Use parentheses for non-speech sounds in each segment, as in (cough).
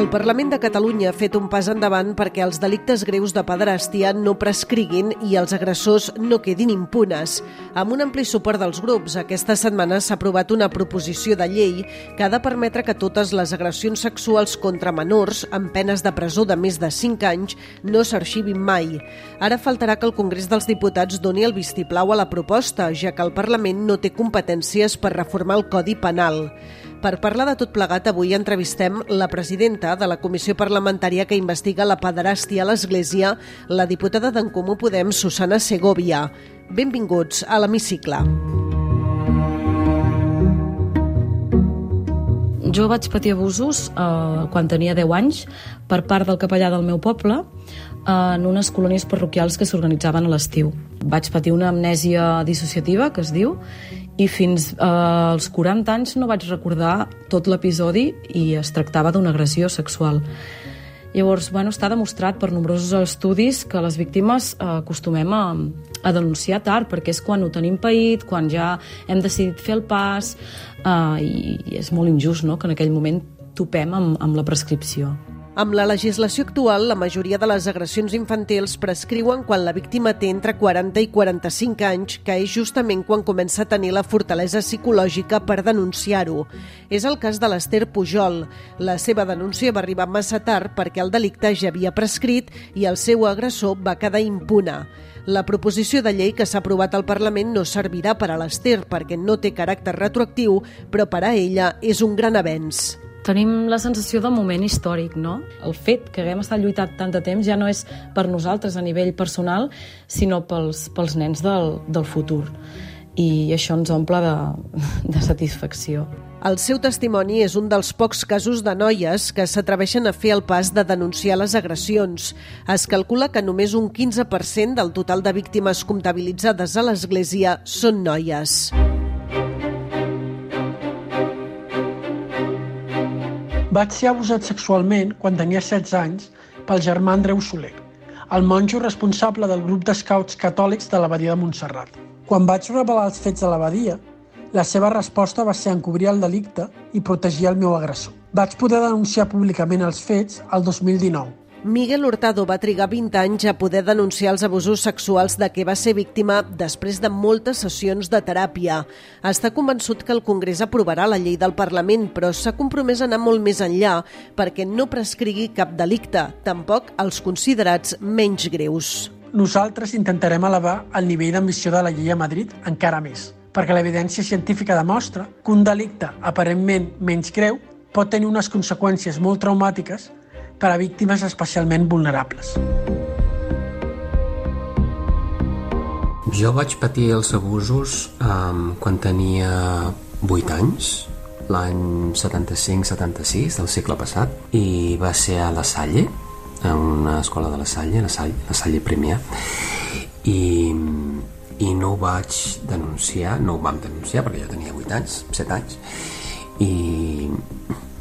El Parlament de Catalunya ha fet un pas endavant perquè els delictes greus de pederàstia no prescriguin i els agressors no quedin impunes. Amb un ampli suport dels grups, aquesta setmana s'ha aprovat una proposició de llei que ha de permetre que totes les agressions sexuals contra menors amb penes de presó de més de 5 anys no s'arxivin mai. Ara faltarà que el Congrés dels Diputats doni el vistiplau a la proposta, ja que el Parlament no té competències per reformar el Codi Penal. Per parlar de tot plegat, avui entrevistem la presidenta de la Comissió Parlamentària que investiga la pederàstia a l'Església, la diputada d'en Comú Podem, Susana Segovia. Benvinguts a l'Hemicicle. Jo vaig patir abusos eh, quan tenia 10 anys per part del capellà del meu poble en unes colònies parroquials que s'organitzaven a l'estiu. Vaig patir una amnèsia dissociativa, que es diu, i fins eh, als 40 anys no vaig recordar tot l'episodi i es tractava d'una agressió sexual. Llavors, bueno, està demostrat per nombrosos estudis que les víctimes eh, acostumem a, a denunciar tard, perquè és quan ho tenim paït, quan ja hem decidit fer el pas, eh, i, és molt injust no?, que en aquell moment topem amb, amb la prescripció. Amb la legislació actual, la majoria de les agressions infantils prescriuen quan la víctima té entre 40 i 45 anys, que és justament quan comença a tenir la fortalesa psicològica per denunciar-ho. És el cas de l'Ester Pujol. La seva denúncia va arribar massa tard perquè el delicte ja havia prescrit i el seu agressor va quedar impuna. La proposició de llei que s'ha aprovat al Parlament no servirà per a l'Ester perquè no té caràcter retroactiu, però per a ella és un gran avenç tenim la sensació de moment històric, no? El fet que haguem estat lluitant tant de temps ja no és per nosaltres a nivell personal, sinó pels, pels nens del, del futur. I això ens omple de, (laughs) de satisfacció. El seu testimoni és un dels pocs casos de noies que s'atreveixen a fer el pas de denunciar les agressions. Es calcula que només un 15% del total de víctimes comptabilitzades a l'Església són noies. Vaig ser abusat sexualment quan tenia 16 anys pel germà Andreu Soler, el monjo responsable del grup d'escauts catòlics de l'abadia de Montserrat. Quan vaig revelar els fets de l'abadia, la seva resposta va ser encobrir el delicte i protegir el meu agressor. Vaig poder denunciar públicament els fets el 2019, Miguel Hurtado va trigar 20 anys a poder denunciar els abusos sexuals de què va ser víctima després de moltes sessions de teràpia. Està convençut que el Congrés aprovarà la llei del Parlament, però s'ha compromès a anar molt més enllà perquè no prescrigui cap delicte, tampoc els considerats menys greus. Nosaltres intentarem elevar el nivell d'ambició de la llei a Madrid encara més, perquè l'evidència científica demostra que un delicte aparentment menys greu pot tenir unes conseqüències molt traumàtiques per a víctimes especialment vulnerables. Jo vaig patir els abusos um, quan tenia 8 anys, l'any 75-76 del segle passat, i va ser a la Salle, a una escola de la Salle, la Salle, la Salle Premià, i, i no ho vaig denunciar, no ho vam denunciar perquè jo tenia 8 anys, 7 anys, i,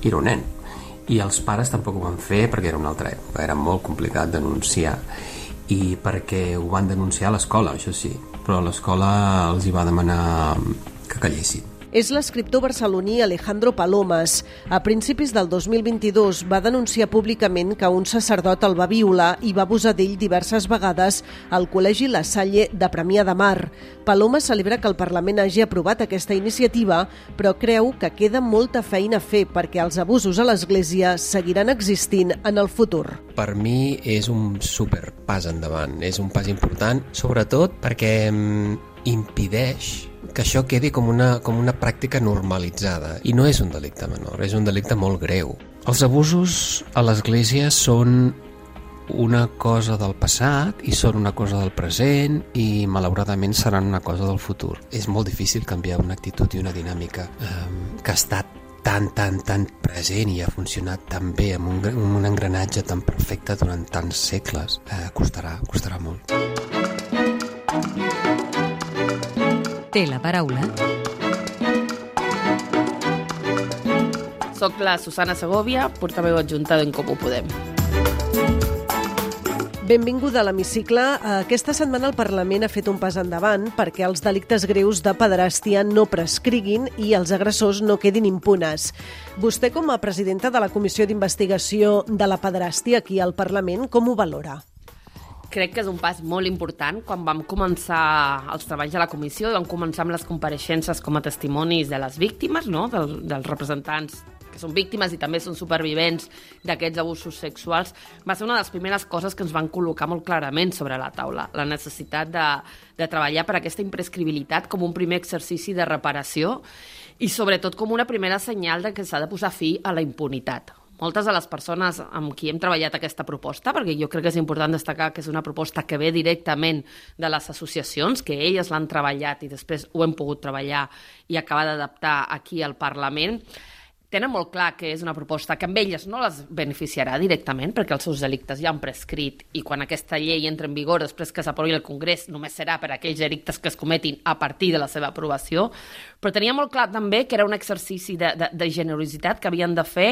i era un nen, i els pares tampoc ho van fer perquè era una altra època, era molt complicat denunciar. I perquè ho van denunciar a l'escola, això sí, però l'escola els hi va demanar que callessin és l'escriptor barceloní Alejandro Palomas. A principis del 2022 va denunciar públicament que un sacerdot el va violar i va abusar d'ell diverses vegades al Col·legi La Salle de Premià de Mar. Palomas celebra que el Parlament hagi aprovat aquesta iniciativa, però creu que queda molta feina a fer perquè els abusos a l'Església seguiran existint en el futur. Per mi és un super pas endavant, és un pas important, sobretot perquè mm, impideix que això quedi com una, com una pràctica normalitzada. I no és un delicte menor, és un delicte molt greu. Els abusos a l'Església són una cosa del passat i són una cosa del present i malauradament seran una cosa del futur. És molt difícil canviar una actitud i una dinàmica eh, que ha estat tan, tan, tan present i ha funcionat tan bé amb un, amb un engranatge tan perfecte durant tants segles. Eh, costarà, costarà molt. Té la paraula. Soc la Susana Segovia, portaveu adjunta d'en Comú Podem. Benvinguda a l'hemicicle. Aquesta setmana el Parlament ha fet un pas endavant perquè els delictes greus de pederàstia no prescriguin i els agressors no quedin impunes. Vostè, com a presidenta de la Comissió d'Investigació de la Pederàstia aquí al Parlament, com ho valora? Crec que és un pas molt important. Quan vam començar els treballs de la comissió, vam començar amb les compareixences com a testimonis de les víctimes, no? Del, dels representants que són víctimes i també són supervivents d'aquests abusos sexuals, va ser una de les primeres coses que ens van col·locar molt clarament sobre la taula, la necessitat de, de treballar per aquesta imprescribilitat com un primer exercici de reparació i sobretot com una primera senyal de que s'ha de posar fi a la impunitat moltes de les persones amb qui hem treballat aquesta proposta, perquè jo crec que és important destacar que és una proposta que ve directament de les associacions, que elles l'han treballat i després ho hem pogut treballar i acabar d'adaptar aquí al Parlament, tenen molt clar que és una proposta que amb elles no les beneficiarà directament perquè els seus delictes ja han prescrit i quan aquesta llei entra en vigor després que s'aprovi el Congrés només serà per aquells delictes que es cometin a partir de la seva aprovació, però tenia molt clar també que era un exercici de, de, de generositat que havien de fer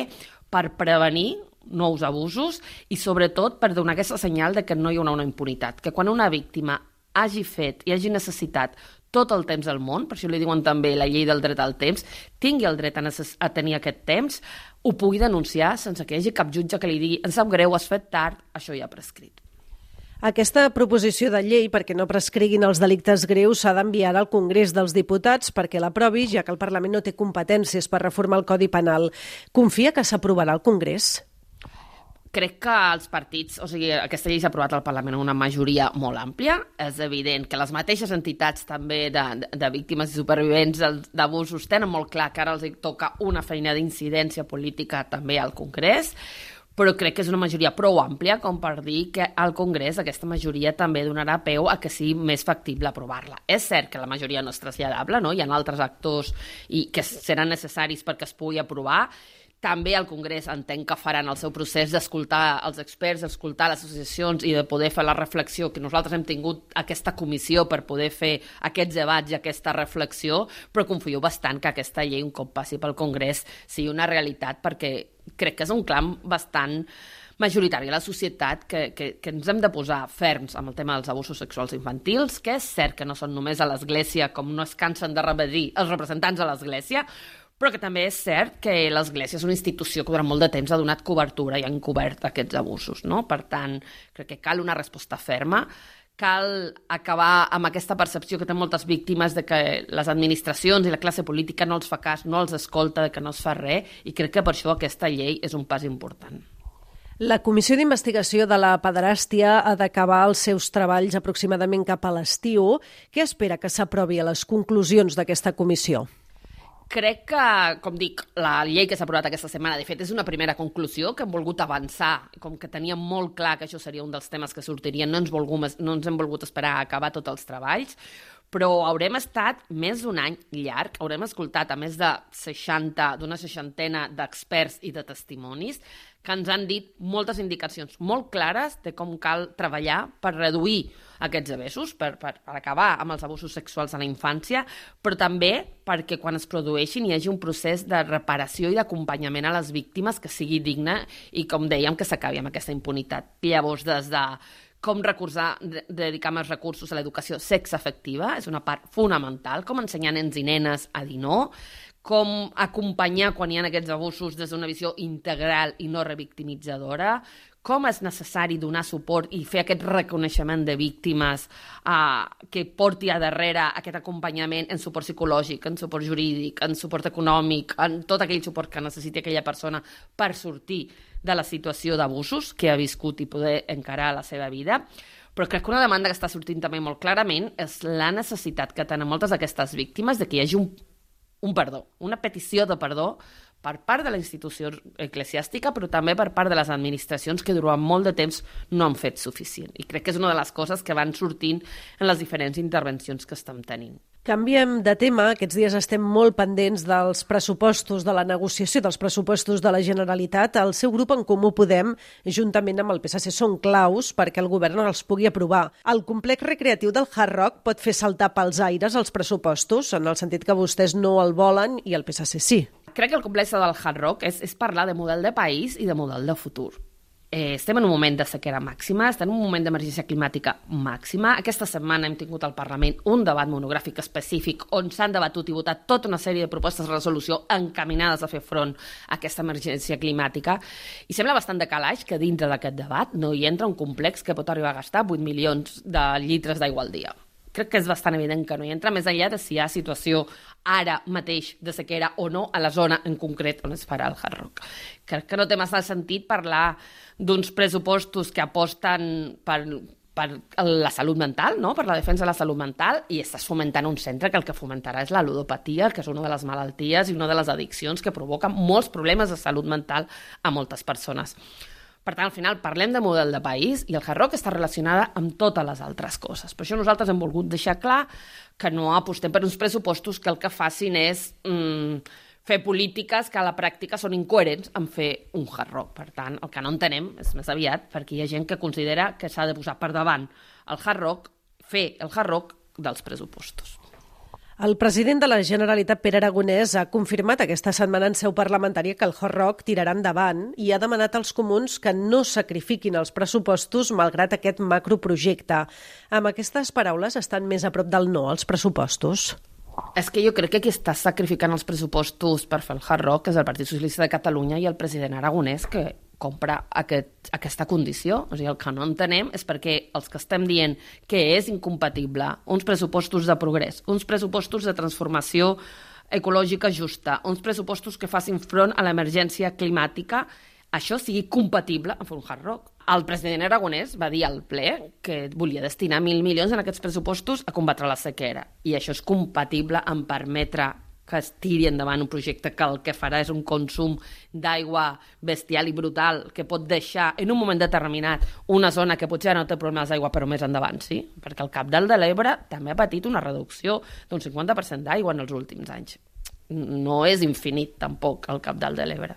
per prevenir nous abusos i sobretot per donar aquesta senyal de que no hi haurà una impunitat, que quan una víctima hagi fet i hagi necessitat tot el temps del món, per això li diuen també la llei del dret al temps, tingui el dret a, a tenir aquest temps, ho pugui denunciar sense que hi hagi cap jutge que li digui em sap greu, has fet tard, això ja ha prescrit. Aquesta proposició de llei perquè no prescriguin els delictes greus s'ha d'enviar al Congrés dels Diputats perquè l'aprovi, ja que el Parlament no té competències per reformar el Codi Penal. Confia que s'aprovarà al Congrés? crec que els partits, o sigui, aquesta llei s'ha aprovat al Parlament amb una majoria molt àmplia. És evident que les mateixes entitats també de, de, víctimes i supervivents d'abusos tenen molt clar que ara els toca una feina d'incidència política també al Congrés però crec que és una majoria prou àmplia com per dir que al Congrés aquesta majoria també donarà peu a que sigui més factible aprovar-la. És cert que la majoria no és traslladable, no? hi ha altres actors i que seran necessaris perquè es pugui aprovar, també al Congrés entenc que faran el seu procés d'escoltar els experts, d'escoltar les associacions i de poder fer la reflexió que nosaltres hem tingut aquesta comissió per poder fer aquests debats i aquesta reflexió, però confio bastant que aquesta llei, un cop passi pel Congrés, sigui una realitat perquè crec que és un clam bastant majoritari a la societat que, que, que ens hem de posar ferms amb el tema dels abusos sexuals infantils, que és cert que no són només a l'Església, com no es cansen de repetir els representants de l'Església, però que també és cert que l'Església és una institució que durant molt de temps ha donat cobertura i ha encobert aquests abusos. No? Per tant, crec que cal una resposta ferma, cal acabar amb aquesta percepció que té moltes víctimes de que les administracions i la classe política no els fa cas, no els escolta, que no es fa res, i crec que per això aquesta llei és un pas important. La Comissió d'Investigació de la Pederàstia ha d'acabar els seus treballs aproximadament cap a l'estiu. Què espera que s'aprovi a les conclusions d'aquesta comissió? Crec que, com dic, la llei que s'ha aprovat aquesta setmana, de fet, és una primera conclusió que hem volgut avançar, com que teníem molt clar que això seria un dels temes que sortirien, no ens, volgum, no ens hem volgut esperar a acabar tots els treballs, però haurem estat més d'un any llarg, haurem escoltat a més de 60, d'una seixantena d'experts i de testimonis que ens han dit moltes indicacions molt clares de com cal treballar per reduir aquests abusos, per, per, per acabar amb els abusos sexuals a la infància, però també perquè quan es produeixin hi hagi un procés de reparació i d'acompanyament a les víctimes que sigui digne i, com dèiem, que s'acabi amb aquesta impunitat. Llavors, des de com recursar, de, dedicar més recursos a l'educació sexafectiva, és una part fonamental, com ensenyar nens i nenes a dir no, com acompanyar quan hi ha aquests abusos des d'una visió integral i no revictimitzadora, com és necessari donar suport i fer aquest reconeixement de víctimes uh, que porti a darrere aquest acompanyament en suport psicològic, en suport jurídic, en suport econòmic, en tot aquell suport que necessiti aquella persona per sortir de la situació d'abusos que ha viscut i poder encarar la seva vida. Però crec que una demanda que està sortint també molt clarament és la necessitat que tenen moltes d'aquestes víctimes de que hi hagi un un perdó, una petició de perdó per part de la institució eclesiàstica, però també per part de les administracions que durant molt de temps no han fet suficient. I crec que és una de les coses que van sortint en les diferents intervencions que estem tenint. Canviem de tema. Aquests dies estem molt pendents dels pressupostos, de la negociació dels pressupostos de la Generalitat. El seu grup en Comú Podem, juntament amb el PSC, són claus perquè el govern els pugui aprovar. El complex recreatiu del Hard Rock pot fer saltar pels aires els pressupostos, en el sentit que vostès no el volen i el PSC sí. Crec que el complex del Hard Rock és, és parlar de model de país i de model de futur Eh, estem en un moment de sequera màxima, estem en un moment d'emergència climàtica màxima. Aquesta setmana hem tingut al Parlament un debat monogràfic específic on s'han debatut i votat tota una sèrie de propostes de resolució encaminades a fer front a aquesta emergència climàtica. I sembla bastant de calaix que dintre d'aquest debat no hi entra un complex que pot arribar a gastar 8 milions de litres d'aigua al dia crec que és bastant evident que no hi entra, més enllà de si hi ha situació ara mateix de sequera o no a la zona en concret on es farà el Hard Rock. Crec que no té massa sentit parlar d'uns pressupostos que aposten per, per la salut mental, no? per la defensa de la salut mental, i estàs fomentant un centre que el que fomentarà és la ludopatia, que és una de les malalties i una de les addiccions que provoca molts problemes de salut mental a moltes persones. Per tant, al final parlem de model de país i el hard rock està relacionada amb totes les altres coses. Per això nosaltres hem volgut deixar clar que no apostem per uns pressupostos que el que facin és mm, fer polítiques que a la pràctica són incoherents en fer un hard rock. Per tant, el que no entenem és més aviat perquè hi ha gent que considera que s'ha de posar per davant el hard rock, fer el hard rock dels pressupostos. El president de la Generalitat, Pere Aragonès, ha confirmat aquesta setmana en seu parlamentària que el Hard Rock tirarà endavant i ha demanat als comuns que no sacrifiquin els pressupostos malgrat aquest macroprojecte. Amb aquestes paraules estan més a prop del no als pressupostos. És que jo crec que qui està sacrificant els pressupostos per fer el Hard Rock és el Partit Socialista de Catalunya i el president Aragonès, que compra aquest, aquesta condició. O sigui, el que no entenem és perquè els que estem dient que és incompatible uns pressupostos de progrés, uns pressupostos de transformació ecològica justa, uns pressupostos que facin front a l'emergència climàtica, això sigui compatible amb un hard rock. El president Aragonès va dir al ple que volia destinar mil milions en aquests pressupostos a combatre la sequera i això és compatible amb permetre que es tiri endavant un projecte que el que farà és un consum d'aigua bestial i brutal que pot deixar en un moment determinat una zona que potser no té problemes d'aigua però més endavant sí, perquè el Cap del de l'Ebre també ha patit una reducció d'un 50% d'aigua en els últims anys. No és infinit tampoc el Cap del de l'Ebre.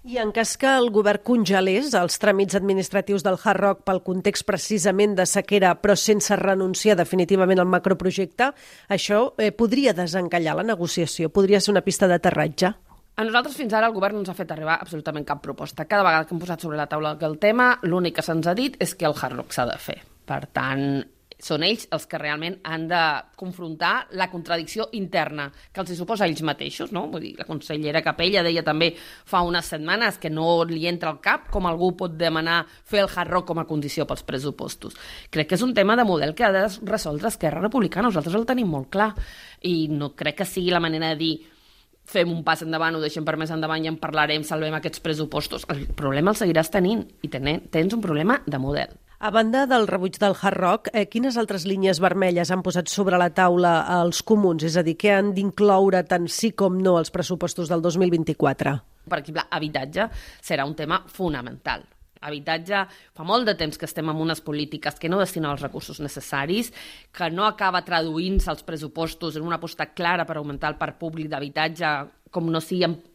I en cas que el govern congelés els tràmits administratius del Hard Rock pel context precisament de sequera, però sense renunciar definitivament al macroprojecte, això eh, podria desencallar la negociació, podria ser una pista d'aterratge? A nosaltres fins ara el govern no ens ha fet arribar absolutament cap proposta. Cada vegada que hem posat sobre la taula el tema, l'únic que se'ns ha dit és que el Hard Rock s'ha de fer. Per tant, són ells els que realment han de confrontar la contradicció interna que els suposa ells mateixos, no? Vull dir, la consellera Capella deia també fa unes setmanes que no li entra al cap com algú pot demanar fer el hard rock com a condició pels pressupostos. Crec que és un tema de model que ha de resoldre Esquerra Republicana, nosaltres el tenim molt clar i no crec que sigui la manera de dir fem un pas endavant, ho deixem per més endavant i en parlarem, salvem aquests pressupostos. El problema el seguiràs tenint i tens un problema de model. A banda del rebuig del hard rock, eh, quines altres línies vermelles han posat sobre la taula els comuns? És a dir, què han d'incloure tant sí com no als pressupostos del 2024? Per exemple, habitatge serà un tema fonamental. Habitatge, fa molt de temps que estem amb unes polítiques que no destinen els recursos necessaris, que no acaba traduint-se els pressupostos en una aposta clara per augmentar el parc públic d'habitatge, com no sigui amb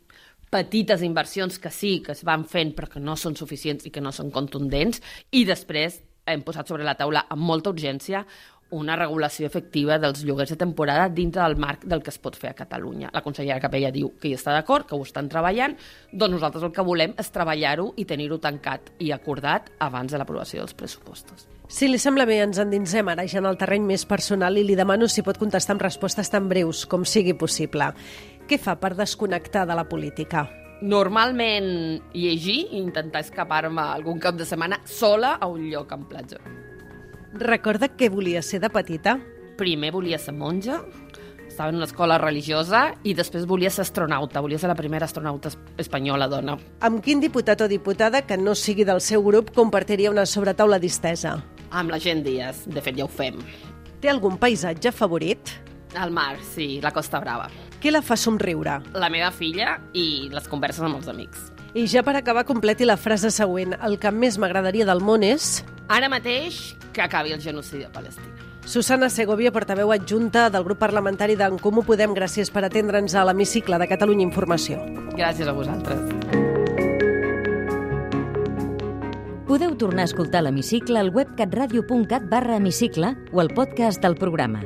petites inversions que sí, que es van fent però que no són suficients i que no són contundents i després hem posat sobre la taula amb molta urgència una regulació efectiva dels lloguers de temporada dintre del marc del que es pot fer a Catalunya. La consellera Capella diu que hi està d'acord, que ho estan treballant, doncs nosaltres el que volem és treballar-ho i tenir-ho tancat i acordat abans de l'aprovació dels pressupostos. Si li sembla bé, ens endinsem ara ja en el terreny més personal i li demano si pot contestar amb respostes tan breus com sigui possible. Què fa per desconnectar de la política? Normalment llegir i intentar escapar-me algun cap de setmana sola a un lloc en platja. Recorda què volia ser de petita? Primer volia ser monja, estava en una escola religiosa i després volia ser astronauta, volia ser la primera astronauta espanyola dona. Amb quin diputat o diputada que no sigui del seu grup compartiria una sobretaula distesa? Amb la gent Díaz, de fet ja ho fem. Té algun paisatge favorit? El mar, sí, la Costa Brava. Què la fa somriure? La meva filla i les converses amb els amics. I ja per acabar, completi la frase següent. El que més m'agradaria del món és... Ara mateix que acabi el genocidi a Palestina. Susana Segovia, portaveu adjunta del grup parlamentari d'en Comú Podem. Gràcies per atendre'ns a l'hemicicle de Catalunya Informació. Gràcies a vosaltres. Podeu tornar a escoltar l'hemicicle al web catradio.cat barra hemicicle o al podcast del programa